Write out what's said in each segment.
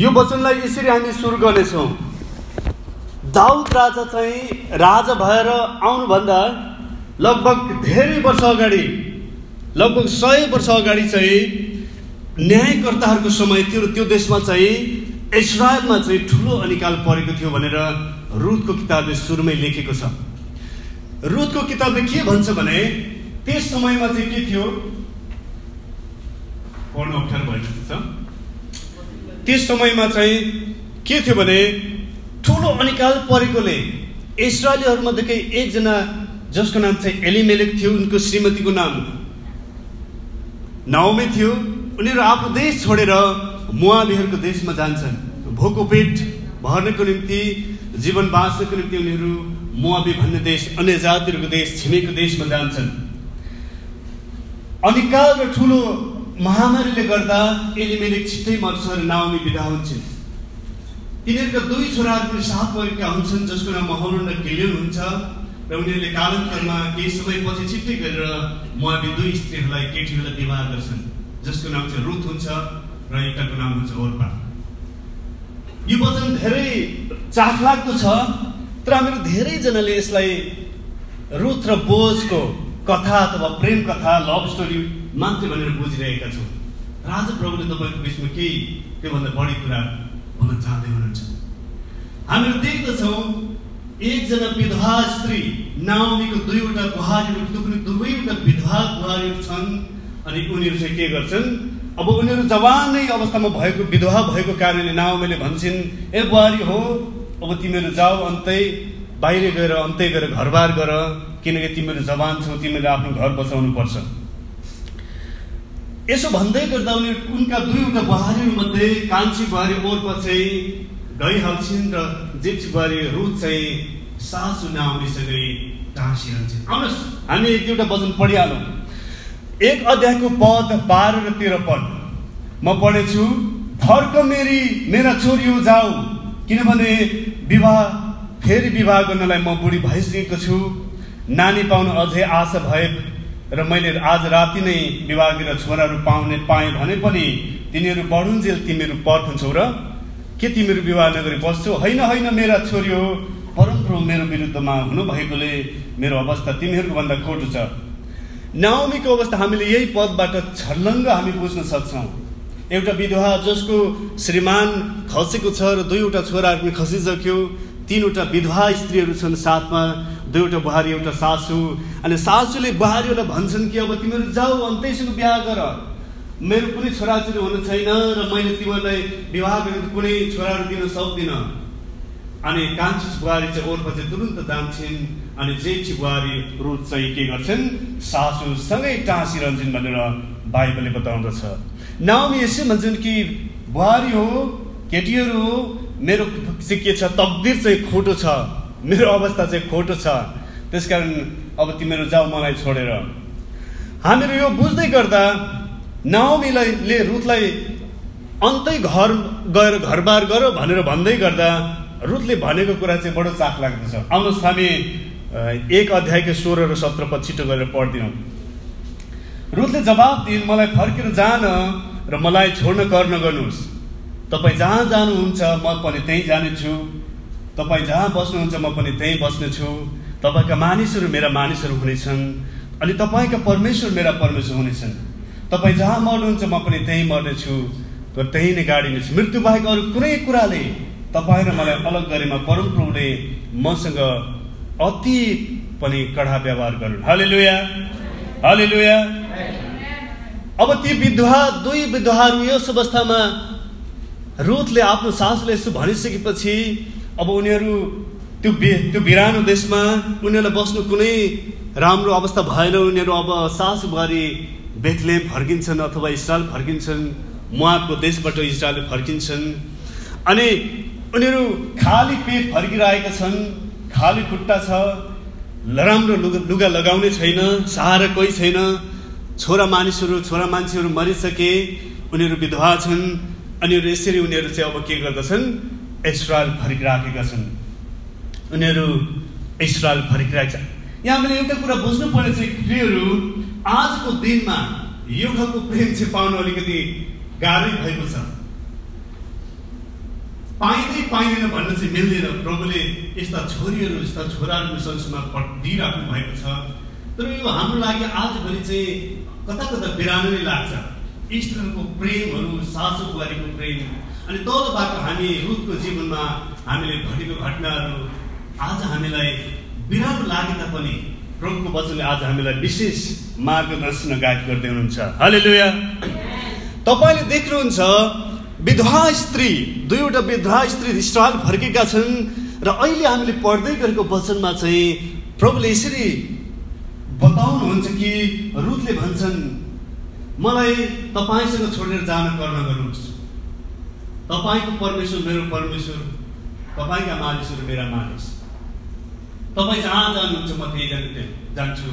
यो वचनलाई यसरी हामी सुरु गर्नेछौँ। दाउद राजा चाहिँ राजा भएर आउनुभन्दा लगभग धेरै वर्ष अगाडि लगभग सय वर्ष अगाडि चाहिँ न्यायकर्ताहरूको समय र त्यो देशमा चाहिँ इजरायलमा चाहिँ ठुलो अनिकाल परेको थियो भनेर रुदको किताबले सुरुमै लेखेको छ। रुदको किताबले के भन्छ भने त्यस समयमा चाहिँ के थियो? पढ्नु अप्ठ्यारो भएको छ त्यस समयमा चाहिँ के थियो भने ठुलो अनिकाल परेकोले इसरायलीहरूमध्येकै एकजना जसको नाम चाहिँ एलिमेलेक थियो उनको श्रीमतीको नाम नाउमे थियो। उनीहरू आफ्नो देश छोडेर मुवाबीहरूको देशमा जान्छन्। भोको पेट भर्नको निम्ति जीवन बाँच्नको निम्ति उनीहरू मुवाबी भन्ने देश अन्य जातिहरूको देश छिमेको देशमा जान्छन्। अनिकाल र ठुलो महामारीले गर्दा एलिमेलेक छिट्टै मर्छ र नाउमी बिदा हुन्छन् तिनीहरूका दुई छोराहरू पनि सात वर्गका हुन्छन् जसको नाम महरुन र किलियन हुन्छ र उनीहरूले कालान्तरमा केही समयपछि छिट्टै गरेर मुवाबी दुई स्त्रीहरूलाई केटीहरूलाई विवाह गर्छन् जसको नाम चाहिँ रुथ हुन्छ र एकताको नाम हुन्छ ओर्पा। यो वचन धेरै चाखलाग्दो छ तर हामीहरू धेरैजनाले यसलाई रुथ र बोजको कथा अथवा प्रेम कथा लभ स्टोरी मात्रै भनेर बुझिरहेका छौँ। राजा प्रभुले तपाईँको बिचमा केही त्योभन्दा बढी कुरा भन्न चाहँदै हुनुहुन्छ। हामीहरू देख्दछौँ एकजना विधवा स्त्री नाउमीको दुईवटा बुहारीहरू दुवैवटा विधवा बुहारीहरू छन्। अनि उनीहरू चाहिँ के गर्छन्? अब उनीहरू जवानै अवस्थामा भएको विधवा भएको कारणले नाउमीले भन्छन् ए बुहारी हो अब तिमीहरू जाऊ अन्तै बाहिर गएर अन्तै गएर घरबार गर किनकि तिमीहरू जवान छौ तिमीले आफ्नो घर बचाउनु पर्छ यसो भन्दै गर्दा उनीहरू उनका दुईवटा बुहारीहरू मध्ये कान्छी बुहारी ओर्प चाहिँ गइहाल्छन् र जेठी बुहारी रुथ चाहिँ सासु नाउमीसँगै टाँसिरहन्छन् आउनुहोस् हामी एक दुईवटा वचन पढिहालौँ। एक अध्यायको पद बाह्र र तेह्र पद म पढेछु फर्क मेरी मेरा छोरी हो जाऊ किनभने विवाह फेरि विवाह गर्नलाई म बुढी भइसकेको छु। नानी पाउनु अझै आशा भए र मैले आज राति नै विवाह गरेर छोराहरू पाउने पाएँ भने पनि तिनीहरू बढुन्जेल तिमीहरू पर्खन्छौ र के तिमीहरू विवाह नगरी बस्छौ? होइन होइन मेरा छोरी हो परमप्रभु मेरो विरुद्धमा हुनुभएकोले मेरो अवस्था तिमीहरूको भन्दा खोटो छ। नाउमीको अवस्था हामीले यही पदबाट छर्लङ्ग हामी बुझ्न सक्छौँ। एउटा विधवा जसको श्रीमान खसेको छ र दुईवटा छोराहरू पनि खसिसक्यो तिनवटा विधवा स्त्रीहरू छन् साथमा दुईवटा बुहारी एउटा सासु। अनि सासुले बुहारीहरूलाई भन्छन् कि अब तिमीहरू जाऊ अन्तैसँग बिहा गर। मेरो कुनै छोराछोरी हुनु छैन र मैले तिमीहरूलाई विवाह गरेर कुनै छोराहरू दिन सक्दिनँ। अनि कान्छी बुहारी चाहिँ चाहिँ तुरुन्त जान्छन् अनि जेठी बुहारी रुथ चाहिँ के गर्छन् सासुसँगै टाँसिरहन्छन् भनेर बाइबलले बताउँदछ। नाउमी यसै भन्छन् कि बुहारी हो केटीहरू हो मेरो चाहिँ के छ तकदिर चाहिँ खोटो छ मेरो अवस्था चाहिँ खोटो छ। त्यसकारण अब तिमीहरू जाऊ मलाई छोडेर। हामीहरू यो बुझ्दै गर्दा नाउमीलाई ले रुथलाई अन्तै घर गएर घरबार गर भनेर भन्दै गर्दा रुथले भनेको कुरा चाहिँ बडो चाख लाग्दछ। आउनुहोस् हामी एक अध्यायको सोह्र र सत्र पद छिटो गरेर पढिदिउँ रुथले जवाब दिइन् मलाई फर्केर जान र मलाई छोड्न कर नगर्नुहोस् तपाईँ जहाँ जानुहुन्छ म पनि त्यहीँ जानेछु। तपाईँ जहाँ बस्नुहुन्छ म पनि त्यहीँ बस्नेछु। तपाईँका मानिसहरू मेरा मानिसहरू हुनेछन् अनि तपाईँका परमेश्वर मेरा परमेश्वर हुनेछन्। तपाईँ जहाँ मर्नुहुन्छ म पनि त्यहीँ मर्नेछु तर त्यहीँ नै गाडिनेछु मृत्यु बाहेक अरू कुनै कुराले तपाईँ र मलाई अलग गरेमा परमप्रभुले मसँग अति पनि कडा व्यवहार गर्नु हले लुया हले लुया अब ती विधवा दुई विधवाहरू यस अवस्थामा रुथले आफ्नो सासुले यसो भनिसकेपछि अब उनीहरू त्यो बि त्यो बिरानो देशमा उनीहरूलाई बस्नु कुनै राम्रो अवस्था भएन। उनीहरू अब सासु बुहारी बेथलेम फर्किन्छन् अथवा इजरायल फर्किन्छन् मुवाको देशबाट इजरायल फर्किन्छन्। अनि उनीहरू खाली पेट फर्किरहेका छन् खाली खुट्टा छ राम्रो लुगा लुगा लगाउने छैन सहारा कोही छैन। छोरा मानिसहरू छोरा मान्छेहरू मरिसके उनीहरू विधवा छन्। अनि यसरी उनीहरू चाहिँ अब के गर्दछन्? इजरायल फर्किराखेका छन्। उनीहरू इजरायल फर्किरहेका छन्। यहाँ हामीले एउटा कुरा बुझ्नुपर्ने चाहिँ प्रियहरू आजको दिनमा यो खालको प्रेम चाहिँ पाउनु अलिकति गाह्रै भएको छ। पाइँदै पाइँदैन भन्न चाहिँ मिल्दैन। प्रभुले यस्ता छोरीहरू यस्ता छोराहरू संसारमा दिइराख्नु भएको छ। तर यो हाम्रो लागि आजभोलि चाहिँ कता कता बिरानो नै लाग्छ। स्त्रीहरूको प्रेमहरू सासु बुहारीको प्रेम। अनि तलबाट हामी रुखको जीवनमा हामीले घटेको घटनाहरू आज हामीलाई बिरानो लागे तापनि प्रभुको वचनले आज हामीलाई विशेष मार्गदर्शन गाइड गर्दै हुनुहुन्छ। हले तपाईँले देख्नुहुन्छ विधवा स्त्री दुईवटा विधवा स्त्री इस्रायल फर्केका छन् र अहिले हामीले पढ्दै गरेको वचनमा चाहिँ प्रभुले यसरी बताउनुहुन्छ कि रुथले भन्छन् मलाई तपाईँसँग छोडेर जान गर्न गर्नुहोस्। तपाईँको परमेश्वर मेरो परमेश्वर तपाईँका मानिसहरू मेरा मानिस। तपाईँ जहाँ जानुहुन्छ म त्यही जानु जान्छु।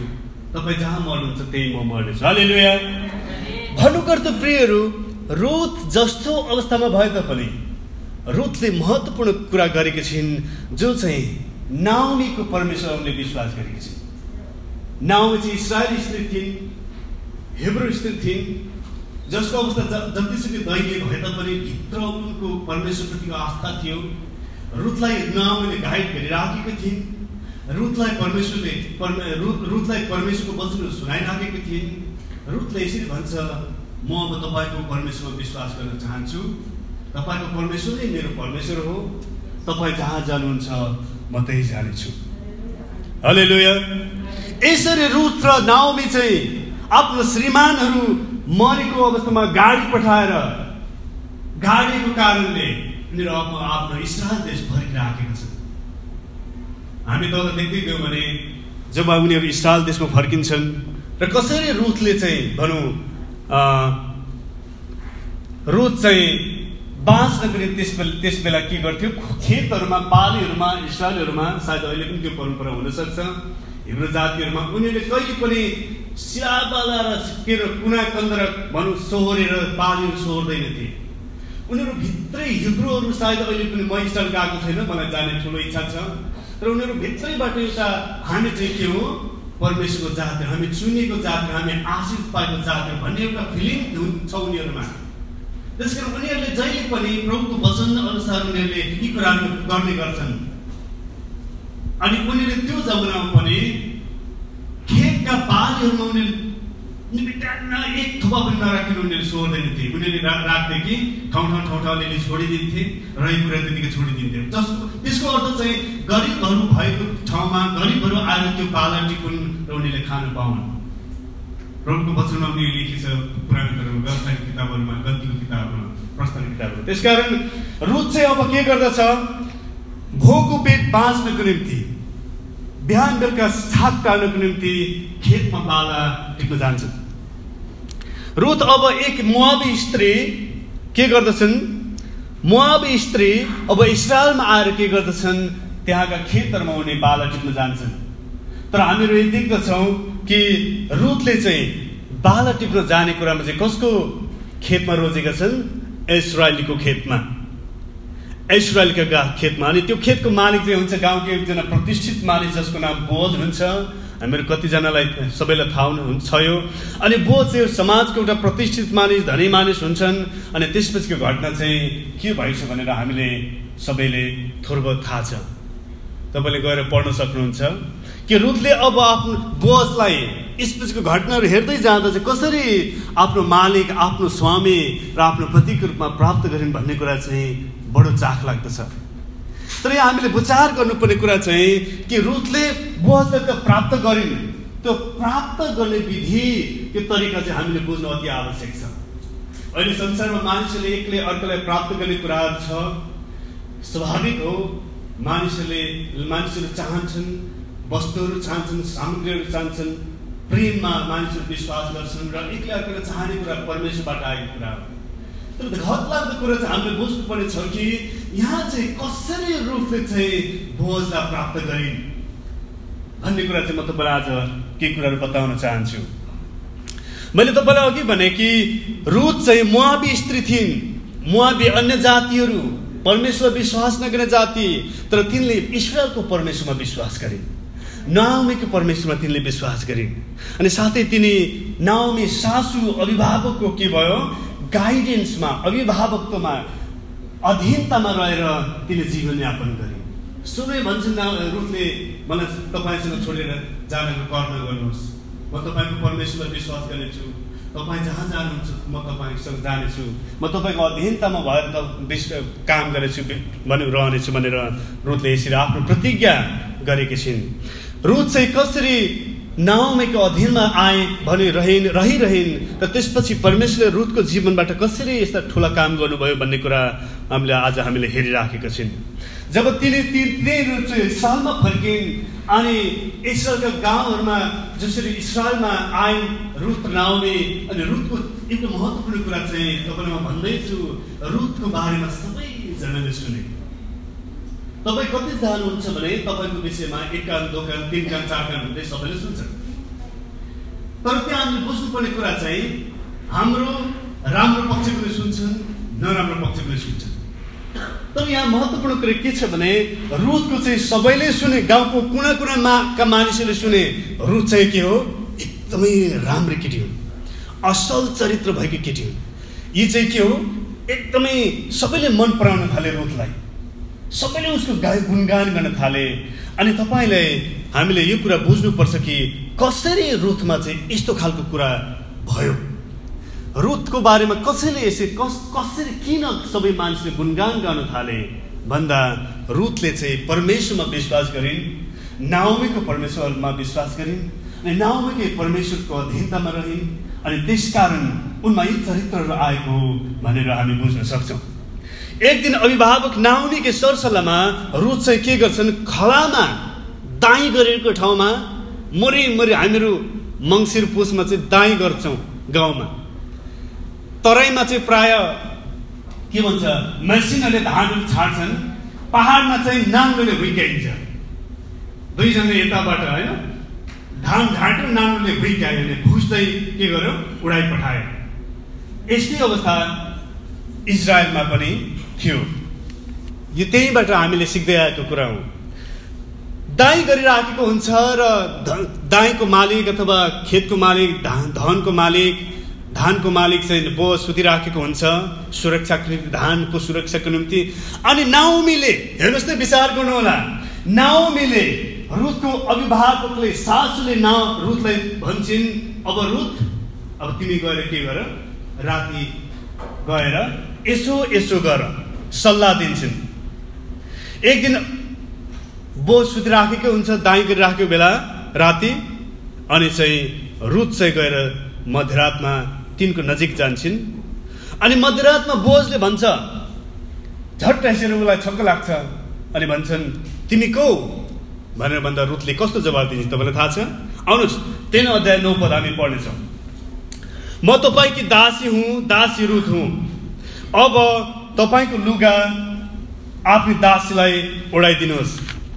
तपाईँ जहाँ मर्नुहुन्छ त्यही म मर्नेछु। हाले लुया प्रियहरू रुथ जस्तो अवस्थामा भए तापनि रुथले महत्त्वपूर्ण कुरा गरेकी छिन् जो चाहिँ नाउमीको परमेश्वर विश्वास गरेकी छिन्। नाउमी चाहिँ इसरायली स्त्री थिइन्। हेब्रो स्त्री थिइन् जसको अवस्था जतिसुकै दैनीय भए तापनि भित्र उनको परमेश्वरप्रतिको आस्था थियो रुथलाई नाउमीले गाइड गरिराखेको थिइन् रुथलाई परमेश्वरले रुथलाई परमेश्वरको वचनहरू सुनाइराखेको थिइन् रुथले यसरी भन्छ म अब तपाईँको परमेश्वरमा विश्वास गर्न चाहन्छु तपाईँको परमेश्वर नै मेरो परमेश्वर हो तपाईँ जहाँ जानुहुन्छ म त्यही जानेछु हले यसरी रुथ र नाउमी चाहिँ आफ्नो श्रीमानहरू मरेको अवस्थामा गाडी पठाएर गाडीको कारणले उनीहरू आफ्नो इसरायल देश फर्किराखेका छन्। हामी त देख्दै गयौँ भने जब उनीहरू इसरायल देशमा फर्किन्छन् र कसरी रुथले चाहिँ भनौँ रुथ चाहिँ बाँच्नको निम्ति त्यस बेला त्यस बेला के गर्थ्यो? खेतहरूमा बालीहरूमा इसरायलहरूमा सायद अहिले पनि त्यो परम्परा हुनसक्छ। हिब्रो जातिहरूमा उनीहरूले कहिले पनि सिलाबाला र कुना कन्दर भनौँ सोहोरेर बालीहरू सोहोर्दैन थिए। उनीहरू भित्रै हिब्रोहरू सायद अहिले पनि म इस्रायल गएको छैन मलाई जाने ठुलो इच्छा छ। र उनीहरू भित्रैबाट एउटा हामी चाहिँ के हो? परमेश्वरको जाति हामी चुनेको जाति हामी आशिष पाएको जाति भन्ने एउटा फिलिङ छ उनीहरूमा। त्यस कारण उनीहरूले जहिले पनि प्रभुको वचन अनुसार उनीहरूले यी कुराहरू गर्ने गर्छन्। अनि उनीहरूले त्यो जमानामा पनि खेतका बालीहरूमा उनीहरूले निबिटान्न एक थुपा पनि नराखिनु उनीहरूले सोर्दैन थिए उनीहरूले राख्थे कि ठाउँ ठाउँ ठाउँ ठाउँ अलिअलि छोडिदिन्थे र यो त्यसको अर्थ चाहिँ गरिबहरू भएको ठाउँमा गरिबहरू आएर त्यो पाला टिपुन् र उनीहरूले खानु पाउन् प्रभुको वचनमा पनि किताबहरूमा गल्तीको किताबहरूमा किताबहरू त्यसकारण रुच चाहिँ अब के गर्दछ भोको पेट बाँच्नको निम्ति बिहान बेलुका छाक टाल्नको निम्ति खेतमा बाला टिप्न जान्छन् रुथ अब एक मुहाबी स्त्री के गर्दछन्? मुहाबी स्त्री अब इसरायलमा आएर के गर्दछन्? त्यहाँका खेतहरूमा उनी बाला टिप्न जान्छन्। तर हामीहरू यही देख्दछौँ कि रुथले चाहिँ बाला टिप्न जाने कुरामा चाहिँ कसको खेतमा रोजेका छन्? इसरायलीको खेतमा। इसरायलका खेतमा अनि त्यो खेतको मालिक चाहिँ हुन्छ गाउँको एकजना प्रतिष्ठित मालिक जसको नाम बोज हुन्छ। हामीहरू कतिजनालाई सबैलाई थाहा हुन्छ छ यो। अनि बोज चाहिँ समाजको एउटा प्रतिष्ठित मानिस धनी मानिस हुन्छन्। अनि त्यसपछिको घटना चाहिँ के भएछ भनेर हामीले सबैले थोर बहुत थाहा छ। तपाईँले गएर पढ्न सक्नुहुन्छ। कि रुथले अब आफ्नो बोजलाई यसपछिको घटनाहरू हेर्दै जाँदा चाहिँ कसरी आफ्नो मालिक आफ्नो स्वामी र आफ्नो पतिको रूपमा प्राप्त गरिन् भन्ने कुरा चाहिँ बडो चाख लाग्दछ। तर यहाँ हामीले विचार गर्नुपर्ने कुरा चाहिँ कि रुथले त प्राप्त गरिन्। त्यो प्राप्त गर्ने विधि त्यो तरिका चाहिँ हामीले बुझ्नु अति आवश्यक छ। अहिले संसारमा मानिसहरूले एकले अर्कोलाई प्राप्त गर्ने कुराहरू छ। स्वाभाविक हो मानिसहरूले मानिसहरू चाहन्छन् वस्तुहरू चाहन्छन् सामग्रीहरू चाहन्छन् प्रेममा मानिसहरू विश्वास गर्छन् र एक्लै अर्कोले चाहने कुरा परमेश्वरबाट आएको कुरा हो। तर घतलाग्दो कुरा चाहिँ हामीले बुझ्नुपर्ने छ कि यहाँ चाहिँ कसरी रूपले चाहिँ भोजलाई प्राप्त गरिन् भन्ने कुरा चाहिँ म तपाईँलाई आज केही कुराहरू बताउन चाहन्छु मैले तपाईँलाई अघि भने कि रुथ चाहिँ मुहाबी स्त्री थिइन् मुहाबी अन्य जातिहरू परमेश्वर विश्वास नगर्ने जाति तर तिनले ईश्वरको परमेश्वरमा विश्वास गरिन् नाउमीको परमेश्वरमा तिनले विश्वास गरिन् अनि साथै तिनी नाउमी सासु अभिभावकको के भयो गाइडेन्समा अभिभावकत्वमा अधीनतामा रहेर तिनले जीवनयापन गरे। सुनै भन्छन् रुखले मलाई तपाईँसँग छोडेर जानको कर्म गर्नुहोस्। म तपाईँको परमेश्वरमा विश्वास गर्नेछु। तपाईँ जहाँ जानुहुन्छ म तपाईँसँग जानेछु। म तपाईँको अधीनतामा भएर त विश्व काम गरेछु भने रहनेछु भनेर रुथले यसरी आफ्नो प्रतिज्ञा गरेकी छिन्। रुथ चाहिँ कसरी नाउमेको अधीनमा आए भने रहिन् रहिरहन्। र त्यसपछि परमेश्वरले रुथको जीवनबाट कसरी यस्ता ठुला काम गर्नुभयो भन्ने कुरा हामीले आज हामीले हेरिराखेका छौँ। जब तिनी तिनीहरू चाहिँ सालमा फर्किन् अनि इसरायलका गाउँहरूमा जसरी इसरायलमा आइन् रुथ नाउने अनि रुथको एउटा महत्त्वपूर्ण कुरा चाहिँ तपाईँलाई म भन्दैछु रुथको बारेमा सबैजनाले सुने। तपाईँ कति जानुहुन्छ भने तपाईँको विषयमा एक कान दोकान तिन कान चार कान हुँदै सबैले सुन्छ। तर त्यहाँ हामीले बुझ्नुपर्ने कुरा चाहिँ हाम्रो राम्रो पक्षकोले सुन्छन् नराम्रो पक्षकोले सुन्छन्। तर यहाँ महत्त्वपूर्ण कुरा के छ भने रुथको चाहिँ सबैले सुने गाउँको कुना कुनाका मानिसहरूले सुने रुथ चाहिँ के हो? एकदमै राम्रो केटी हो असल चरित्र भएको केटी हो यी चाहिँ के हो? एकदमै सबैले मन पराउन थाले रुथलाई। सबैले उसको गाई गुणगान गर्न थाले। अनि तपाईँले हामीले यो कुरा बुझ्नुपर्छ कि कसरी रुथमा चाहिँ यस्तो खालको कुरा भयो? रुथको बारेमा कसैले यसरी कस कसरी किन सबै मानिसले गुणगान गर्न थाले? भन्दा रुथले चाहिँ परमेश्वरमा विश्वास गरिन् नाउमीको परमेश्वरमा विश्वास गरिन् अनि नाउमीको परमेश्वरको अधीनतामा रहिन् अनि त्यसकारण उनमा यी चरित्रहरू आएको भनेर हामी बुझ्न सक्छौँ। एक दिन अभिभावक नाउनीको सरसल्लाहमा रुथ चाहिँ के गर्छन्? खलामा दाई गरेको ठाउँमा मरि मरि हामीहरू मङ्सिर पुसमा चाहिँ दाई गर्छौँ गाउँमा। तराईमा चाहिँ प्राय के भन्छ? मेसिनहरूले धानहरू छाड्छन्। पहाडमा चाहिँ नाङ्लोले हुर्काइन्छ दुईजना यताबाट होइन धान घाँटो नाङ्लोले हुर्कायो भने भुस चाहिँ के गर्यो? उडाइ पठायो यस्तै अवस्था इजरायलमा पनि थियो। यो त्यहीबाट हामीले सिक्दै आएको कुरा हो। दाई गरिराखेको हुन्छ र दाईको मालिक अथवा खेतको मालिक धनको मालिक धानको मालिक चाहिँ बो सुतिराखेको हुन्छ सुरक्षाको धानको सुरक्षाको निम्ति। अनि नाउमीले हेर्नुहोस् न विचार गर्नुहोला। नाउमीले रुथको अभिभावकले सासुले ना रुथलाई भन्छन् अब रुथ अब तिमी गएर के गर? राति गएर यसो यसो गर। सल्लाह दिन्छन्। एक दिन बो सुतिराखेको हुन्छ दाई गरिराखेको बेला राति अनि चाहिँ रुथ चाहिँ गएर मध्यरातमा तिनको नजिक जान्छन्। अनि मध्यरातमा बोजले भन्छ झट्ट यसरी उसलाई छक्क लाग्छ। अनि भन्छन् तिमी को? भनेर भन्दा रुथले कस्तो जवाब दिन्छ तपाईँलाई थाहा छ? आउनुहोस् तेन अध्याय नौ पद हामी पढ्नेछौँ। म तपाईँकी दासी हुँ दासी रुथ हुँ। अब तपाईँको लुगा आफ्नो दासीलाई ओढाइदिनुहोस्।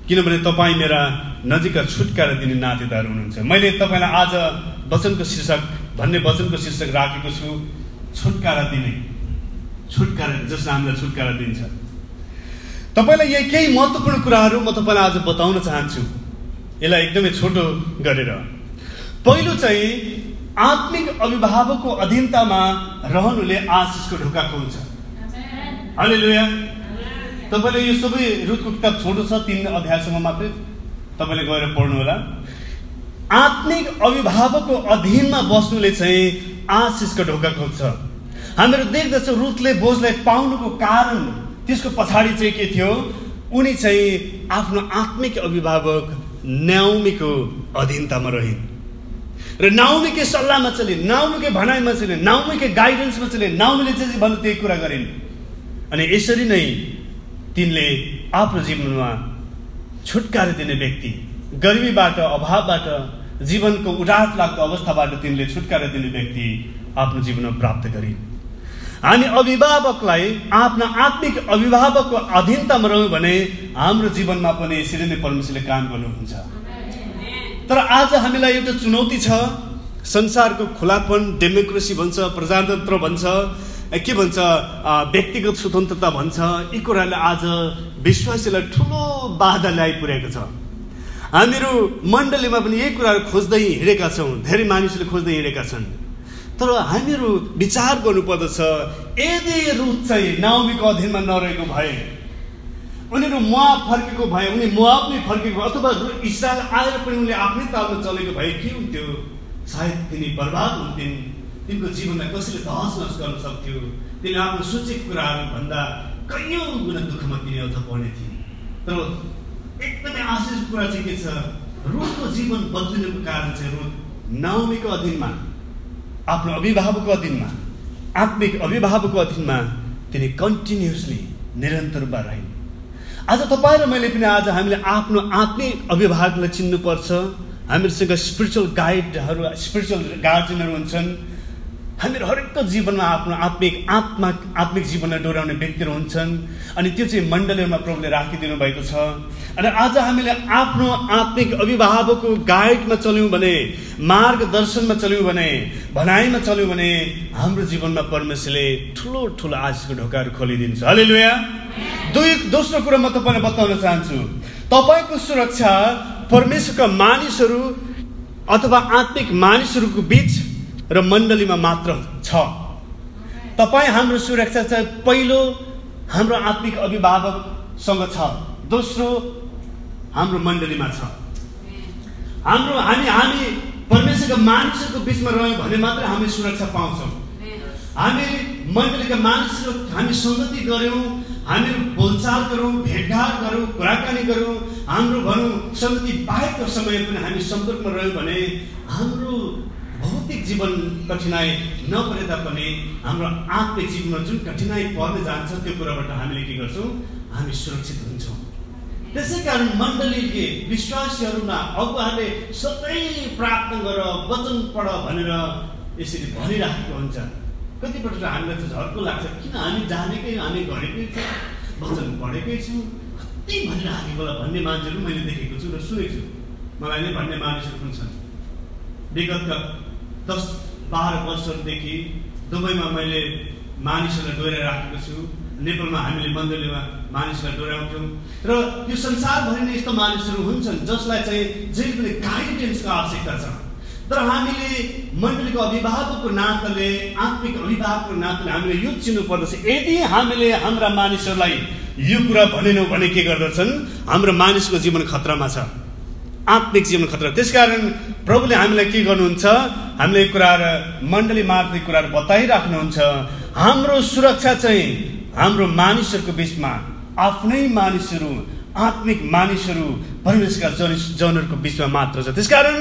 किनभने तपाईँ मेरा नजिकका छुटकारा दिने नातेदार हुनुहुन्छ। मैले तपाईँलाई आज वचनको शीर्षक भन्ने वचनको शीर्षक राखेको छु। छुटकारा दिने। छुटकारा जसले हामीलाई छुटकारा दिन्छ। तपाईँलाई यही केही महत्त्वपूर्ण कुराहरू म तपाईँलाई आज बताउन चाहन्छु। यसलाई एकदमै छोटो गरेर। पहिलो चाहिँ आत्मिक अभिभावकको अधीनतामा रहनुले आशिषको ढोका खोल्छ अहिले लुया तपाईँले यो सबै रुखको किताब छोटो छ तिन अध्यायसम्म मात्रै। तपाईँले गएर पढ्नु होला आत्मिक अभिभावकको अधीनमा बस्नुले चाहिँ आशिषको ढोका खोज्छ। हामीहरू देख्दछौँ रुथले बोझलाई पाउनुको कारण। त्यसको पछाडि चाहिँ के थियो? उनी चाहिँ आफ्नो आत्मिक अभिभावक न्याउमीको अधीनतामा रहिन्। र नाउमीकै सल्लाहमा चले नाउमीकै भनाइमा चले नाउमीकै गाइडेन्समा चले नाउमीले चाहिँ भन्नु त्यही कुरा गरिन्। अनि यसरी नै तिनले आफ्नो जीवनमा छुटकारा दिने व्यक्ति गरिबीबाट अभावबाट जीवनको उडाट लाग्दो अवस्थाबाट तिनले छुटकारा दिने व्यक्ति आफ्नो जीवनमा प्राप्त गरिन्। हामी अभिभावकलाई आफ्ना आत्मिक अभिभावकको अधीनतामा रह्यौँ भने हाम्रो जीवनमा पनि यसरी नै परमेश्वरले काम गर्नुहुन्छ। तर आज हामीलाई एउटा चुनौती छ। संसारको खुलापन डेमोक्रेसी भन्छ प्रजातन्त्र भन्छ के भन्छ व्यक्तिगत स्वतन्त्रता भन्छ यी कुराले आज विश्वासीलाई ठुलो बाधा ल्याइपुर्याएको छ। हामीहरू मण्डलीमा पनि यही कुराहरू खोज्दै हिँडेका छौँ धेरै मानिसले खोज्दै हिँडेका छन्। तर हामीहरू विचार गर्नुपर्दछ यदि रुथ चाहिँ नाउमीको अधीनमा नरहेको भए उनीहरू मुवा फर्केको भए उनी मुवाब नै फर्केको अथवा इस्रायल आएर पनि उनले आफ्नै तालमा चलेको भए के हुन्थ्यो? सायद तिनी बर्बाद हुन्थिन्। तिनको जीवनलाई कसैले तहस नहस गर्न सक्थ्यो? तिनी आफ्नो सोचेको कुराहरू भन्दा कैयौँ गुणा दुःखमा तिनी अझ पर्ने थिए। तर एकदमै आशिष कुरा चाहिँ के छ? रुखको जीवन बदलिनुको कारण चाहिँ रुख नवमीको अधीनमा आफ्नो अभिभावकको अधीनमा आत्मिक अभिभावकको अधीनमा तिनी कन्टिन्युसली निरन्तर रूपमा रहिन्। आज तपाईँ र मैले पनि आज हामीले आफ्नो आत्मिक अभिभावकलाई चिन्नुपर्छ। हामीहरूसँग स्पिरिचुअल गाइडहरू स्पिरिचुअल गार्जेनहरू हुन्छन्। हामीहरू हरेकको जीवनमा आफ्नो आत्मिक आत्मा आत्मिक जीवनलाई डोराउने व्यक्तिहरू हुन्छन्। अनि त्यो चाहिँ मण्डलीमा प्रभुले राखिदिनु भएको छ। अनि आज हामीले आफ्नो आत्मिक अभिभावकको गाइडमा चल्यौँ भने मार्गदर्शनमा चल्यौँ भने भनाइमा चल्यौँ भने हाम्रो जीवनमा परमेश्वरले ठुलो ठुलो आशिषको ढोकाहरू खोलिदिन्छ। हले लुया दुई दोस्रो कुरो म तपाईँलाई बताउन चाहन्छु। तपाईँको सुरक्षा परमेश्वरका मानिसहरू अथवा आत्मिक मानिसहरूको बिच र मण्डलीमा मात्र छ। तपाईँ हाम्रो सुरक्षा चाहिँ पहिलो हाम्रो आत्मिक अभिभावकसँग छ। दोस्रो हाम्रो मण्डलीमा छ। हाम्रो हामी हामी परमेश्वरका मानिसहरूको बिचमा रह्यौँ भने मात्रै हामी सुरक्षा पाउँछौँ। हामी मण्डलीका मानिसहरू हामी सङ्गति गऱ्यौँ हामीहरू बोलचाल गरौँ भेटघाट गरौँ कुराकानी गरौँ हाम्रो भनौँ सङ्गति बाहेकको समय पनि हामी सम्पर्कमा रह्यौँ भने हाम्रो भौतिक जीवन कठिनाइ नपरे तापनि हाम्रो आत्मिक जीवनमा जुन कठिनाइ पर्न जान्छ त्यो कुराबाट हामीले के गर्छौँ? हामी सुरक्षित हुन्छौँ। त्यसै कारण मण्डलीले विश्वासीहरूमा अगुवाहरूले सधैँ प्रार्थना गर वचन पढ भनेर यसरी भनिराखेको हुन्छ। कतिपल्ट हामीलाई चाहिँ झर्को लाग्छ किन हामी जानेकै हामी गरेकै छ वचन पढेकै छु? कति भनिराखेको होला भन्ने मान्छेहरू मैले देखेको छु र सुनेको छु। मलाई नै भन्ने मानिसहरू पनि छन्। विगतका दस बाह्र वर्षहरूदेखि दुबईमा मैले मानिसहरूलाई डोरा राखेको छु। नेपालमा हामीले मण्डलीमा मानिसलाई डोराउँथ्यौँ र यो संसारभरि नै यस्तो मानिसहरू हुन्छन् जसलाई चाहिँ जहिले पनि गाइडेन्सको आवश्यकता छ। तर हामीले मण्डलीको अभिभावकको नाताले आत्मिक अभिभावकको नाताले हामीले यो चिन्नु पर्दछ यदि हामीले हाम्रा मानिसहरूलाई यो कुरा भनेनौँ भने के गर्दछन्? हाम्रो मानिसको जीवन खतरामा छ। आत्मिक जीवन खतरा त्यसकारण प्रभुले हामीलाई के गर्नुहुन्छ? हामीले कुराहरू मण्डली मार्फत कुराहरू बताइराख्नुहुन्छ। हाम्रो सुरक्षा चाहिँ हाम्रो मानिसहरूको बिचमा आफ्नै मानिसहरू आत्मिक मानिसहरू परमेश्वरका जन जनहरूको बिचमा मात्र छ। त्यसकारण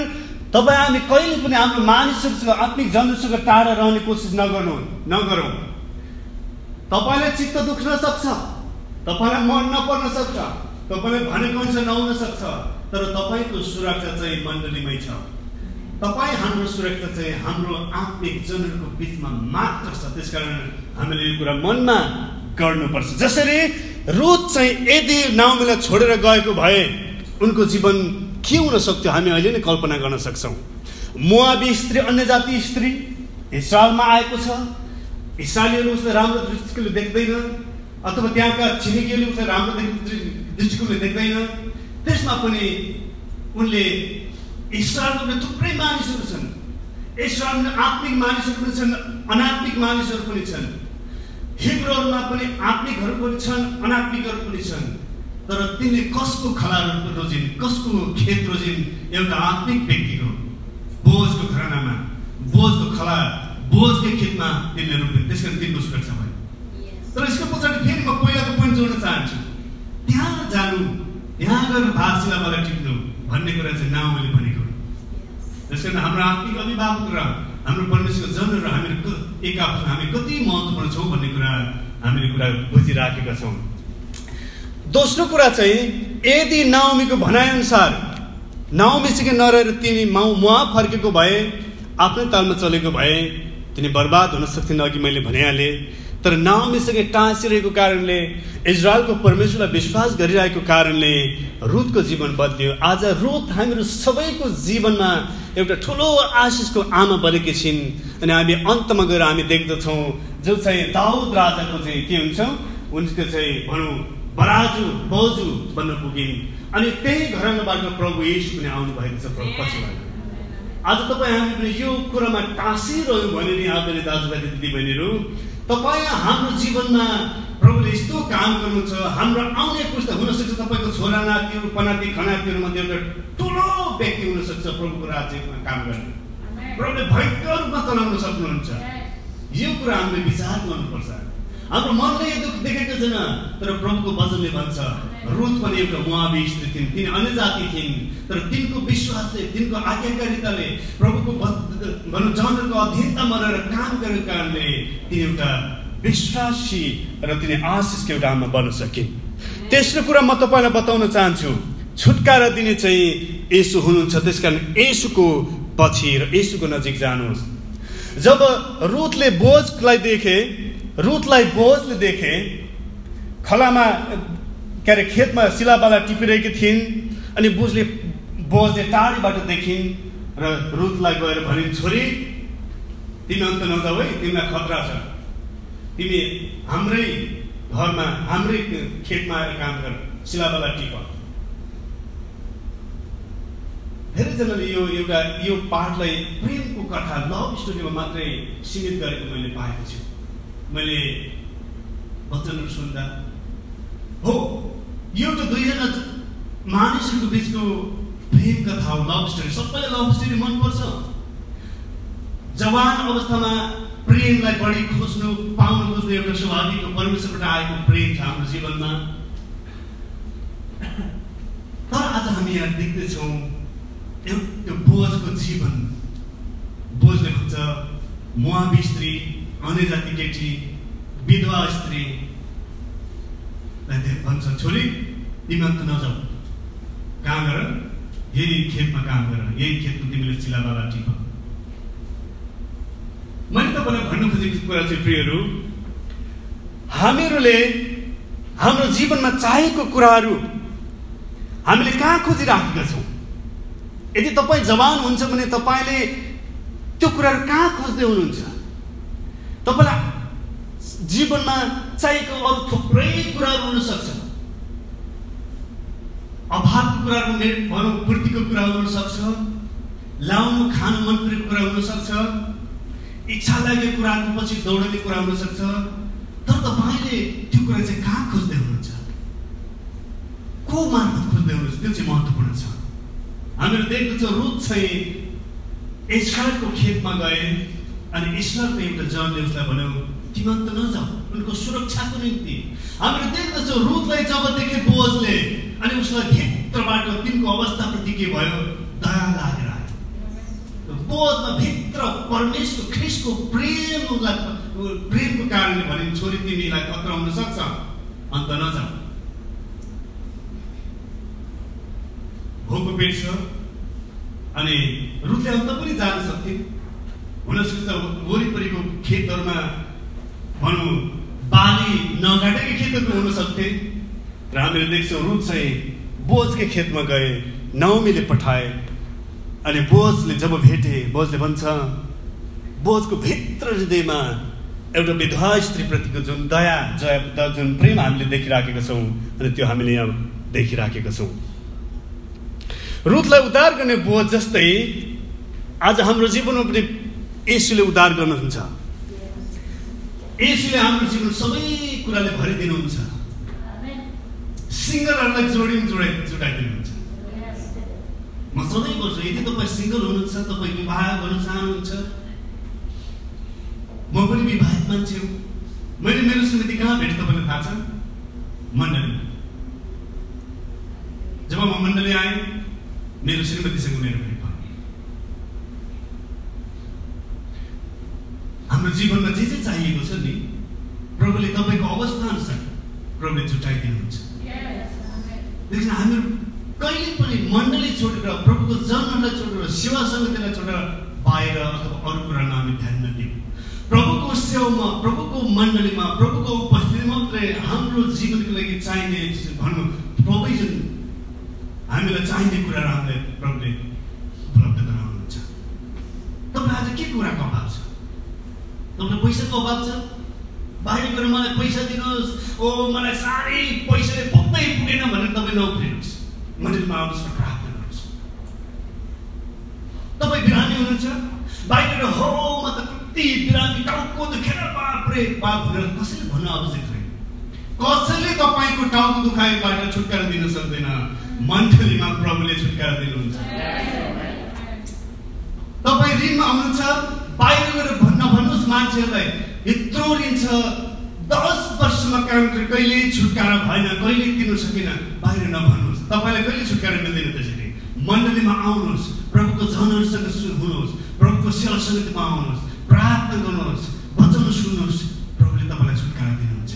तपाईँ हामी कहिले पनि हाम्रो मानिसहरूसँग आत्मिक जनहरूसँग टाढा रहने कोसिस नगर्नु नगरौँ। तपाईँलाई चित्त दुख्न सक्छ। तपाईँलाई मन नपर्न सक्छ। तपाईँलाई भनेको अनुसार नहुन सक्छ। तर तपाईँको सुरक्षा चाहिँ मण्डलीमै छ। तपाईँ हाम्रो सुरक्षा चाहिँ हाम्रो आत्मिक जनहरूको बिचमा मात्र छ। त्यसकारण हामीले यो कुरा मनमा गर्नुपर्छ। जसरी रुद चाहिँ यदि नाउमीलाई छोडेर गएको भए उनको जीवन के हुन सक्थ्यो। हामी अहिले नै कल्पना गर्न सक्छौँ। मुवाबी स्त्री अन्य जाति स्त्री इसरायलमा आएको छ। इसरायलीहरू उसले राम्रो दृष्टिकोणले देख्दैन। अथवा त्यहाँका छिमेकीहरूले उसलाई राम्रो दृष्टिकोणले देख्दैन। त्यसमा पनि उनले इसरायलमा थुप्रै मानिसहरू छन्। इसरायलमा आत्मिक मानिसहरू पनि छन् अनात्मिक मानिसहरू पनि छन्। हिब्रोहरूमा पनि आत्मिकहरू पनि छन् अनात्मिकहरू पनि छन्। तर तिनले कसको खला रोजिन् कसको खेत रोजिन् एउटा आत्मिक व्यक्तिको बोझको घरानामा बोझको खला बोझकै खेतमा तिनले रोप्यो त्यस कारण तिनको सुरक्षा भयो तर यसको पछाडि फेरि म पहिलाको पोइन्ट जोड्न चाहन्छु। त्यहाँ जानु यहाँ गएर भाषिलाबाट टिप्नु भन्ने कुरा चाहिँ मैले भनेको त्यस कारण हाम्रो आत्मिक अभिभावक र हाम्रो परमेश्वरको जनहरू हामीहरू एक आपसमा हामी कति महत्त्वपूर्ण छौँ भन्ने कुरा हामीले कुरा बुझिराखेका छौँ। दोस्रो कुरा चाहिँ यदि नाउमीको भनाइअनुसार नाउमीसँग नरहेर तिनी माउ मुहा फर्केको भए आफ्नै तालमा चलेको भए तिनी बर्बाद हुन सक्थिन् अघि मैले भनिहालेँ। तर नाउमीसँग टाँसिरहेको कारणले इजरायलको परमेश्वरलाई विश्वास गरिरहेको कारणले रुथको जीवन बदल्यो। आज रुथ हामीहरू सबैको जीवनमा एउटा ठुलो आशिषको आमा बनेकी छिन्। अनि हामी अन्तमा गएर हामी देख्दछौँ जो चाहिँ दाउद राजाको चाहिँ के हुन्छ उनको चाहिँ भनौँ बराजु बोजु बन्न पुगिन्। अनि त्यही घरबाट प्रभु यीशु पनि आउनु भएको छ प्रभु पछि आज तपाईँ हामी यो कुरामा टाँसिरह्यौँ भने नि आदरणीय दाजुभाइ दिदीबहिनीहरू तपाईँ हाम्रो जीवनमा प्रभुले यस्तो काम गर्नुहुन्छ हाम्रो आउने पुस्ता हुनसक्छ तपाईँको छोरा नातिहरू पनाति खनातीहरूमध्ये एउटा ठुलो व्यक्ति हुनसक्छ प्रभुको राज्यमा काम गर्ने। प्रभुले भयङ्कर रूपमा चलाउन सक्नुहुन्छ। यो कुरा हामीले विचार गर्नुपर्छ। हाम्रो मनले यो दुःख देखेको छैन तर प्रभुको वचनले भन्छ रुथ पनि एउटा उहाँबी स्त्री थिइन् तिनी अन्य जाति थिइन्। तर तिनको विश्वासले तिनको आज्ञाकारिताले प्रभुको भनौँ जनहरूको अधीनतामा रहेर काम गरेको कारणले तिनी एउटा विश्वासी र तिनी आशिषको एउटा आमा बन्न सकिन् तेस्रो कुरा म तपाईँलाई बताउन चाहन्छु। छुटकारा दिने चाहिँ यसु हुनुहुन्छ त्यस कारण यसुको पछि र यसुको नजिक जानुहोस्। जब रुथले बोझलाई देखे रुथलाई बोझले देखे खलामा के अरे खेतमा शिलाबाला टिपिरहेकी थिइन् अनि बुझले बोझले टाढीबाट देखिन् र रुथलाई गएर भनिन् छोरी तिमी अन्त नजाऊ है तिमीलाई खतरा छ। तिमी हाम्रै घरमा हाम्रै खेतमा आएर काम गर शिलाबाला टिप। धेरैजनाले यो एउटा यो पाठलाई प्रेमको कथा लभ स्टोरीमा मात्रै सीमित गरेको मैले पाएको छु। मैले वचनहरू सुन्दा हो यो त दुईजना मानिसहरूको बिचको प्रेम कथा हो लभ स्टोरी सबैलाई लभ स्टोरी मनपर्छ। जवान अवस्थामा प्रेमलाई बढी खोज्नु पाउनु खोज्नु एउटा स्वाभाविक परमेश्वरबाट आएको प्रेम छ हाम्रो जीवनमा। तर आज हामी यहाँ देख्दैछौँ त्यो बोझको जीवन। बोझले खोज्छ मुहाबी स्त्री। अन्य जाति केटी विधवा स्त्री भन्छ। छोरी तिमी अन्त नजाऊ। कहाँ गर यही खेतमा काम गर। यही खेतमा तिमीले चिलाबाला टिप। मैले तपाईँलाई भन्नु खोजेको कुरा चाहिँ प्रियहरू हामीहरूले हाम्रो जीवनमा चाहेको कुराहरू हामीले कहाँ खोजिराखेका छौँ? यदि तपाईँ जवान हुन्छ भने तपाईँले त्यो कुराहरू कहाँ खोज्दै हुनुहुन्छ? तपाईँलाई जीवनमा चाहिएको अरू थुप्रै कुराहरू हुनसक्छ अभावको कुराहरू भनौँ पूर्तिको कुरा हुनसक्छ लाउनु खानु मन परेको कुरा हुनसक्छ इच्छा लागेको कुराको पछि दौडने कुरा हुनसक्छ तर तपाईँले त्यो कुरा चाहिँ कहाँ खोज्दै हुनुहुन्छ? को मार्फत खोज्दै हुनुहुन्छ? त्यो चाहिँ महत्त्वपूर्ण छ। हामीले देख्दछौँ रुख चाहिँ इसरायलको खेतमा गए। अनि ईश्वरको एउटा जनले उसलाई भन्यो तिमी अन्त नजाऊ उनको सुरक्षाको निम्ति। हामीले देख्दछौँ रुखलाई जब देखे बोझले अनि उसलाई भित्रबाट तिनको अवस्थाप्रति के भयो? दया लागेर आयो। बोझमा भित्र परमेश्वर ख्रिसको प्रेम उसलाई प्रेमको कारणले भने छोरी तिमीलाई खतरा हुन सक्छ अन्त नजाऊ। भोको पेट छ अनि रुखले अन्त पनि जान सक्थे हुनसक्छ वरिपरिको खेतहरूमा भनौँ बाली नगाडेकै खेतहरू हुन सक्थे। र हामीले देख्छौँ रुख चाहिँ बोझकै खेतमा गए नवमीले पठाए अनि बोझले जब भेटे बोझले भन्छ बोझको भित्र हृदयमा एउटा विधवा स्त्रीप्रतिको जुन दया जय जुन प्रेम हामीले देखिराखेका छौँ अनि त्यो हामीले यहाँ देखिराखेका छौँ। रुखलाई उद्धार गर्ने बोझ जस्तै आज हाम्रो जीवनमा पनि यसुले उद्धार गर्नुहुन्छ। यसुले हाम्रो जीवन सबै कुराले भरिदिनुहुन्छ। सिङ्गलहरूलाई जोडिन जोडाइ जोडाइदिनुहुन्छ। म सधैँ गर्छु यदि तपाईँ सिङ्गल हुनुहुन्छ तपाईँ विवाह गर्न चाहनुहुन्छ म पनि विवाहित मान्छे हो। मैले मेरो श्रीमती कहाँ भेटेँ तपाईँलाई थाहा छ? मण्डली। जब म मण्डली आएँ मेरो श्रीमतीसँग मेरो भेट भयो हाम्रो जीवनमा चाहिएको छ नि? प्रभुले तपाईँको अवस्था अनुसार प्रभुले छुट्याइदिनुहुन्छ देखिन हामीहरू कहिले पनि मण्डली छोडेर प्रभुको जन्मलाई छोडेर सेवा समितिलाई छोडेर बाहिर अथवा अरू कुरामा हामी ध्यान नदिउँ प्रभुको सेवामा प्रभुको मण्डलीमा प्रभुको उपस्थितिमा मात्रै हाम्रो जीवनको लागि चाहिने भनौँ प्रोभिजन हामीलाई चाहिने कुराहरू हामीलाई प्रभुले उपलब्ध गराउनुहुन्छ तपाईँलाई आज के कुराको अभाव छ तपाईँलाई पैसाको अभाव छ बाहिर गएर मलाई पैसा दिनुहोस्। ओ मलाई साह्रै पैसाले पुग्दै पुगेन भनेर तपाईँ नउफ्रिनुहोस्। मन्दिरमा आउनुहोस् र प्रार्थना गर्नुहोस् तपाईँ बिहानै हुनुहुन्छ? बाहिर हो म त कति बिरामी टाउको दुखेर बाप्रे बाप भनेर कसैले भन्न आवश्यक छैन। कसैले तपाईँको टाउको दुखाइबाट छुटकारा दिन सक्दैन। मण्डलीमा प्रभुले छुटकारा दिनुहुन्छ। तपाईँ ऋणमा हुनुहुन्छ? बाहिर गएर भन्न भन्नुहोस् मान्छेहरूलाई यत्रो ऋण छ दस वर्षमा काम गरेर कहिले छुटकारा भएन कहिले तिर्नु सकेन बाहिर नभन्नुहोस्। तपाईँलाई कहिले छुटकारा मिल्दैन त्यसरी? मण्डलीमा आउनुहोस् प्रभुको जनहरूसँग हुनुहोस् प्रभुको सेवा आउनुहोस् प्रार्थना गर्नुहोस् वचन सुन्नुहोस् प्रभुले तपाईँलाई छुटकारा दिनुहुन्छ।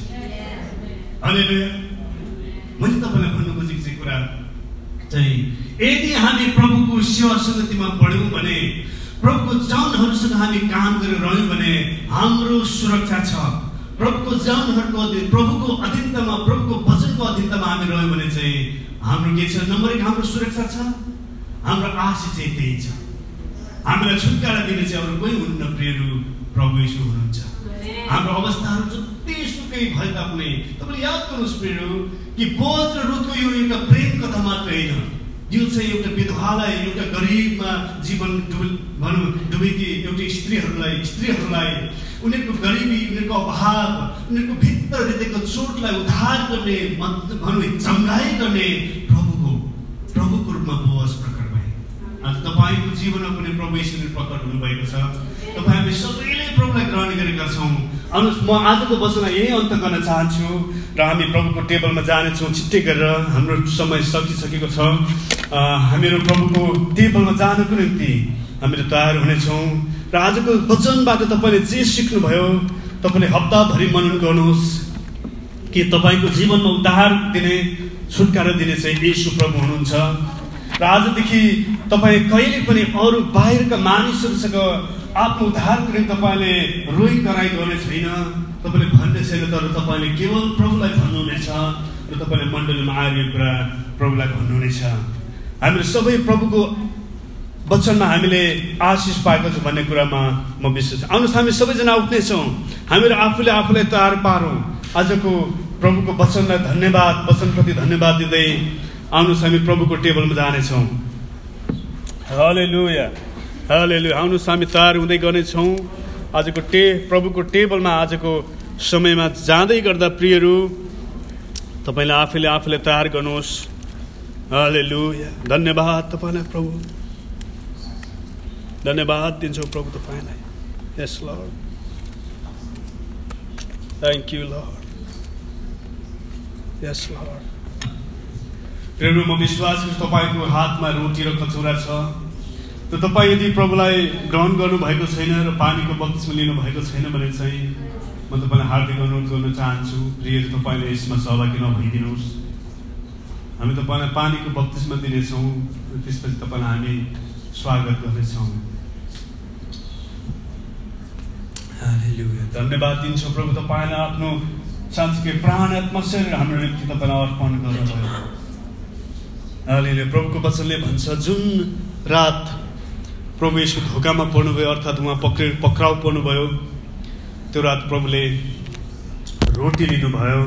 अनि मैले तपाईँलाई भन्नु खोजेको चाहिँ कुरा चाहिँ यदि हामी प्रभुको सेवा समितिमा पढ्यौँ भने प्रभुको जनहरूसँग हामी काम गरेर रह्यौँ भने हाम्रो सुरक्षा छ। प्रभुको जनहरूको अधीन प्रभुको अधीनतामा प्रभुको वचनको अधीनतामा हामी रह्यौँ भने चाहिँ हाम्रो के छ? नम्बर एक हाम्रो सुरक्षा छ। हाम्रो आशा चाहिँ त्यही छ। हामीलाई छुटकारा दिने चाहिँ अरू कोही हुन्न प्रियहरू प्रभु यीशु हुनुहुन्छ। हाम्रो अवस्थाहरू जति सुकै भए तापनि तपाईँले याद गर्नुहोस् प्रियहरू कि बोझ र रुखको यो एउटा प्रेम कथा मात्र होइन। यो चाहिँ एउटा विधवालाई एउटा गरिबमा जीवन डुब भनौँ डुबेकी एउटी स्त्रीहरूलाई स्त्रीहरूलाई उनीहरूको गरिबी उनीहरूको अभाव उनीहरूको भित्र हृदयको चोटलाई उद्धार गर्ने भनौँ चङ्गाई गर्ने प्रभुको प्रभुको रूपमा बोझ प्रकट भए आज तपाईँको जीवनमा पनि प्रभु यसरी प्रकट हुनुभएको छ। तपाईँ हामी सबैले प्रभुलाई ग्रहण गरेका छौँ। अनु म आजको वचनलाई यही अन्त गर्न चाहन्छु र हामी प्रभुको टेबलमा जानेछौँ छिट्टै गरेर हाम्रो समय सकिसकेको छ। हामीहरू प्रभुको टेबलमा जानको निम्ति हामीले तयार हुनेछौँ। र आजको वचनबाट तपाईँले जे सिक्नुभयो तपाईँले हप्ताभरि मनन गर्नुहोस्। कि तपाईँको जीवनमा उद्धार दिने छुटकारा दिने चाहिँ यीशु प्रभु हुनुहुन्छ। र आजदेखि तपाईँ कहिले पनि अरू बाहिरका मानिसहरूसँग आफ्नो उद्धारको निम्ति तपाईँले रोइ कराई गर्ने छैन। तपाईँले भन्ने छैन तर तपाईँले केवल प्रभुलाई भन्नुहुनेछ र तपाईँले मण्डलीमा आएर यो कुरा प्रभुलाई भन्नुहुनेछ। हामीले सबै प्रभुको वचनमा हामीले आशिष पाएको छौँ भन्ने कुरामा म विश्वास आउनुहोस् हामी सबैजना उठ्नेछौँ। हामीहरू आफूले आफूलाई तयार पारौँ। आजको प्रभुको वचनलाई धन्यवाद वचनप्रति धन्यवाद दिँदै आउनुहोस् हामी प्रभुको टेबलमा जानेछौँ। हले लुया हले लु आउनुहोस् हामी तयार हुँदै गर्नेछौँ। आजको टे प्रभुको टेबलमा आजको समयमा जाँदै गर्दा प्रियहरू तपाईँले आफैले आफूलाई तयार गर्नुहोस्। हले लुया धन्यवाद तपाईँलाई प्रभु। धन्यवाद दिन्छौँ प्रभु तपाईँलाई। Yes lord thank you lord yes lord म विश्वास तपाईँको हातमा रोटी र कचौरा छ। त तपाईँ यदि प्रभुलाई ग्रहण गर्नुभएको छैन र पानीको बक्समा लिनुभएको छैन भने चाहिँ म तपाईँलाई हार्दिक अनुरोध गर्न चाहन्छु। प्रिय तपाईँले यसमा सहभागी नभइदिनुहोस्। हामी तपाईँलाई पानीको बत्तिसमा दिनेछौँ। र त्यसपछि तपाईँलाई हामी स्वागत गर्नेछौँ। धन्यवाद दिन्छौँ प्रभु तपाईँलाई आफ्नो साँच्चीकै प्राण आत्मा शरीर हाम्रो निम्ति तपाईँलाई अर्पण गर्नुभयो। प्रभुको वचनले भन्छ जुन रात प्रभु यसो धोकामा पर्नुभयो अर्थात् उहाँ पक्रि पक्राउ पर्नुभयो त्यो रात प्रभुले रोटी लिनुभयो।